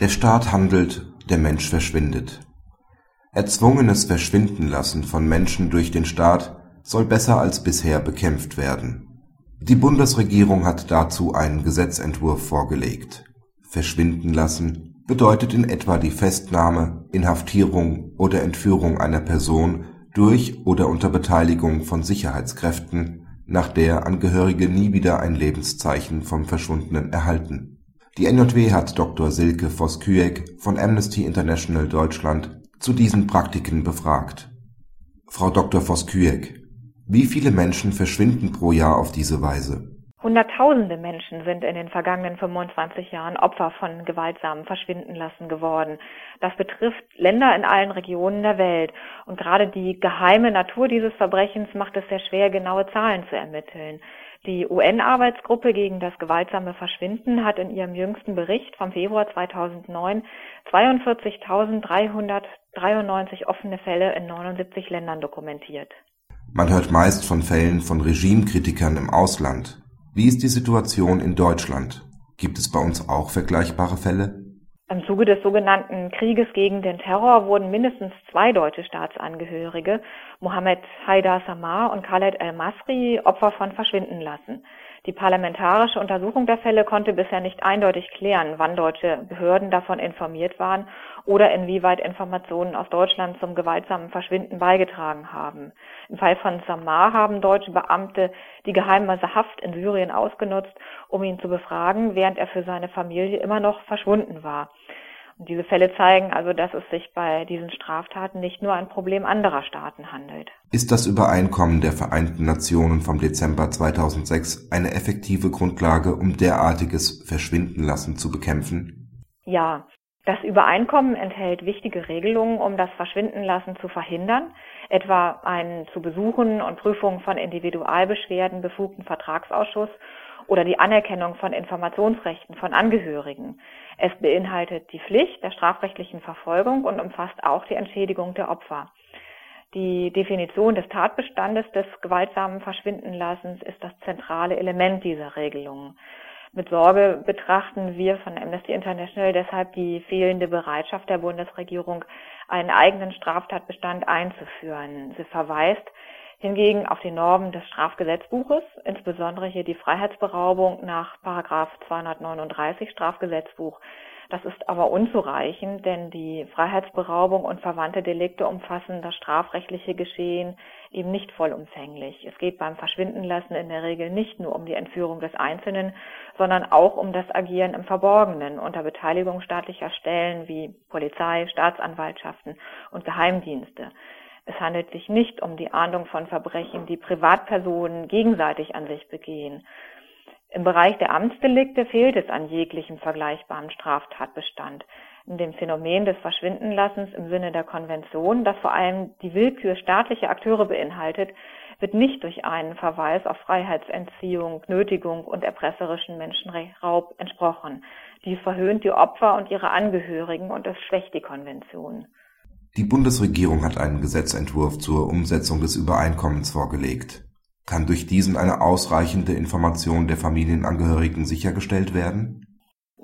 Der Staat handelt, der Mensch verschwindet. Erzwungenes Verschwindenlassen von Menschen durch den Staat soll besser als bisher bekämpft werden. Die Bundesregierung hat dazu einen Gesetzentwurf vorgelegt. Verschwinden lassen bedeutet in etwa die Festnahme, Inhaftierung oder Entführung einer Person durch oder unter Beteiligung von Sicherheitskräften, nach der Angehörige nie wieder ein Lebenszeichen vom Verschwundenen erhalten die NJW hat Dr. Silke Voss-Küeck von Amnesty International Deutschland zu diesen Praktiken befragt. Frau Dr. Voss-Küeck, wie viele Menschen verschwinden pro Jahr auf diese Weise? Hunderttausende Menschen sind in den vergangenen 25 Jahren Opfer von gewaltsamen Verschwindenlassen geworden. Das betrifft Länder in allen Regionen der Welt. Und gerade die geheime Natur dieses Verbrechens macht es sehr schwer, genaue Zahlen zu ermitteln. Die UN-Arbeitsgruppe gegen das gewaltsame Verschwinden hat in ihrem jüngsten Bericht vom Februar 2009 42.393 offene Fälle in 79 Ländern dokumentiert. Man hört meist von Fällen von Regimekritikern im Ausland. Wie ist die Situation in Deutschland? Gibt es bei uns auch vergleichbare Fälle? Im Zuge des sogenannten Krieges gegen den Terror wurden mindestens zwei deutsche Staatsangehörige, Mohammed Haidar Samar und Khaled El-Masri, Opfer von Verschwinden lassen. Die parlamentarische Untersuchung der Fälle konnte bisher nicht eindeutig klären, wann deutsche Behörden davon informiert waren oder inwieweit Informationen aus Deutschland zum gewaltsamen Verschwinden beigetragen haben. Im Fall von Samar haben deutsche Beamte die geheime Haft in Syrien ausgenutzt, um ihn zu befragen, während er für seine Familie immer noch verschwunden war. Diese Fälle zeigen also, dass es sich bei diesen Straftaten nicht nur ein Problem anderer Staaten handelt. Ist das Übereinkommen der Vereinten Nationen vom Dezember 2006 eine effektive Grundlage, um derartiges Verschwindenlassen zu bekämpfen? Ja, das Übereinkommen enthält wichtige Regelungen, um das Verschwindenlassen zu verhindern, etwa einen zu Besuchen und Prüfungen von Individualbeschwerden befugten Vertragsausschuss oder die Anerkennung von Informationsrechten von Angehörigen. Es beinhaltet die Pflicht der strafrechtlichen Verfolgung und umfasst auch die Entschädigung der Opfer. Die Definition des Tatbestandes des gewaltsamen Verschwindenlassens ist das zentrale Element dieser Regelungen. Mit Sorge betrachten wir von Amnesty International deshalb die fehlende Bereitschaft der Bundesregierung, einen eigenen Straftatbestand einzuführen. Sie verweist hingegen auf die Normen des Strafgesetzbuches, insbesondere hier die Freiheitsberaubung nach Paragraph 239 Strafgesetzbuch. Das ist aber unzureichend, denn die Freiheitsberaubung und verwandte Delikte umfassen das strafrechtliche Geschehen eben nicht vollumfänglich. Es geht beim Verschwindenlassen in der Regel nicht nur um die Entführung des Einzelnen, sondern auch um das Agieren im Verborgenen unter Beteiligung staatlicher Stellen wie Polizei, Staatsanwaltschaften und Geheimdienste. Es handelt sich nicht um die Ahndung von Verbrechen, die Privatpersonen gegenseitig an sich begehen. Im Bereich der Amtsdelikte fehlt es an jeglichem vergleichbaren Straftatbestand. In dem Phänomen des Verschwindenlassens im Sinne der Konvention, das vor allem die Willkür staatlicher Akteure beinhaltet, wird nicht durch einen Verweis auf Freiheitsentziehung, Nötigung und erpresserischen Menschenraub entsprochen. Dies verhöhnt die Opfer und ihre Angehörigen und es schwächt die Konvention. Die Bundesregierung hat einen Gesetzentwurf zur Umsetzung des Übereinkommens vorgelegt. Kann durch diesen eine ausreichende Information der Familienangehörigen sichergestellt werden?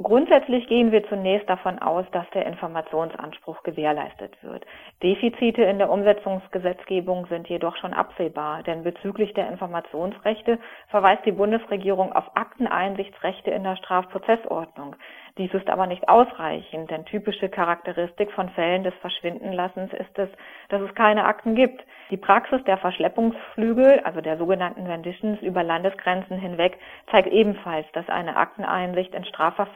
Grundsätzlich gehen wir zunächst davon aus, dass der Informationsanspruch gewährleistet wird. Defizite in der Umsetzungsgesetzgebung sind jedoch schon absehbar, denn bezüglich der Informationsrechte verweist die Bundesregierung auf Akteneinsichtsrechte in der Strafprozessordnung. Dies ist aber nicht ausreichend, denn typische Charakteristik von Fällen des Verschwindenlassens ist es, dass es keine Akten gibt. Die Praxis der Verschleppungsflügel, also der sogenannten Renditions über Landesgrenzen hinweg, zeigt ebenfalls, dass eine Akteneinsicht in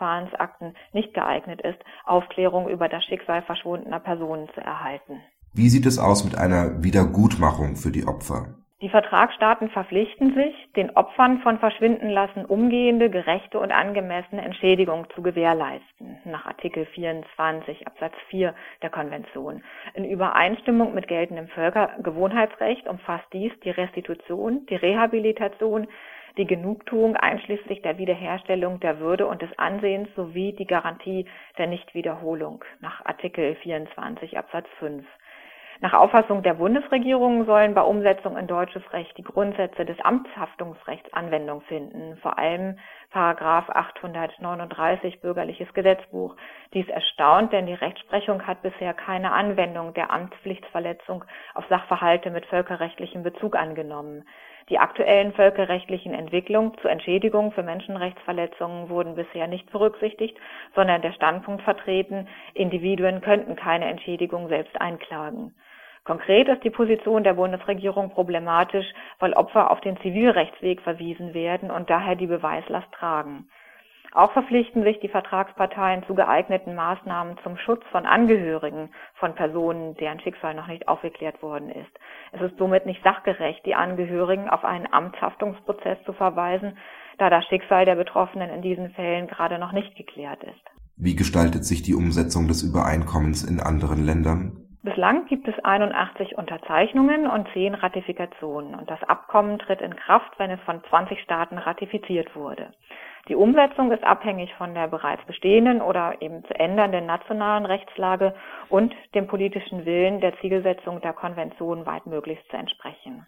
Strafverfahrensakten nicht geeignet ist, Aufklärung über das Schicksal verschwundener Personen zu erhalten. Wie sieht es aus mit einer Wiedergutmachung für die Opfer? Die Vertragsstaaten verpflichten sich, den Opfern von Verschwindenlassen umgehende, gerechte und angemessene Entschädigung zu gewährleisten, nach Artikel 24 Absatz 4 der Konvention. In Übereinstimmung mit geltendem Völkergewohnheitsrecht umfasst dies die Restitution, die Rehabilitation, die Genugtuung einschließlich der Wiederherstellung der Würde und des Ansehens sowie die Garantie der Nichtwiederholung nach Artikel 24 Absatz 5. Nach Auffassung der Bundesregierung sollen bei Umsetzung in deutsches Recht die Grundsätze des Amtshaftungsrechts Anwendung finden, vor allem Paragraph 839 Bürgerliches Gesetzbuch. Dies erstaunt, denn die Rechtsprechung hat bisher keine Anwendung der Amtspflichtsverletzung auf Sachverhalte mit völkerrechtlichem Bezug angenommen. Die aktuellen völkerrechtlichen Entwicklungen zur Entschädigung für Menschenrechtsverletzungen wurden bisher nicht berücksichtigt, sondern der Standpunkt vertreten, Individuen könnten keine Entschädigung selbst einklagen. Konkret ist die Position der Bundesregierung problematisch, weil Opfer auf den Zivilrechtsweg verwiesen werden und daher die Beweislast tragen. Auch verpflichten sich die Vertragsparteien zu geeigneten Maßnahmen zum Schutz von Angehörigen von Personen, deren Schicksal noch nicht aufgeklärt worden ist. Es ist somit nicht sachgerecht, die Angehörigen auf einen Amtshaftungsprozess zu verweisen, da das Schicksal der Betroffenen in diesen Fällen gerade noch nicht geklärt ist. Wie gestaltet sich die Umsetzung des Übereinkommens in anderen Ländern? Bislang gibt es 81 Unterzeichnungen und 10 Ratifikationen und das Abkommen tritt in Kraft, wenn es von 20 Staaten ratifiziert wurde. Die Umsetzung ist abhängig von der bereits bestehenden oder eben zu ändernden nationalen Rechtslage und dem politischen Willen der Zielsetzung der Konvention weitmöglichst zu entsprechen.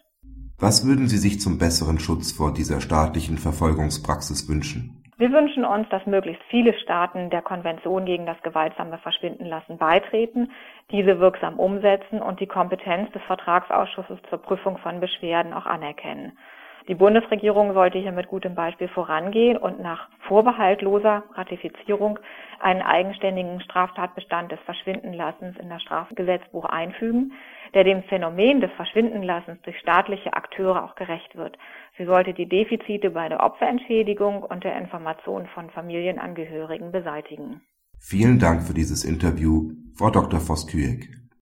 Was würden Sie sich zum besseren Schutz vor dieser staatlichen Verfolgungspraxis wünschen? Wir wünschen uns, dass möglichst viele Staaten der Konvention gegen das gewaltsame Verschwindenlassen beitreten, diese wirksam umsetzen und die Kompetenz des Vertragsausschusses zur Prüfung von Beschwerden auch anerkennen. Die Bundesregierung sollte hier mit gutem Beispiel vorangehen und nach vorbehaltloser Ratifizierung einen eigenständigen Straftatbestand des Verschwindenlassens in das Strafgesetzbuch einfügen, der dem Phänomen des Verschwindenlassens durch staatliche Akteure auch gerecht wird. Sie sollte die Defizite bei der Opferentschädigung und der Information von Familienangehörigen beseitigen. Vielen Dank für dieses Interview, Frau Dr. Voss-Küeck.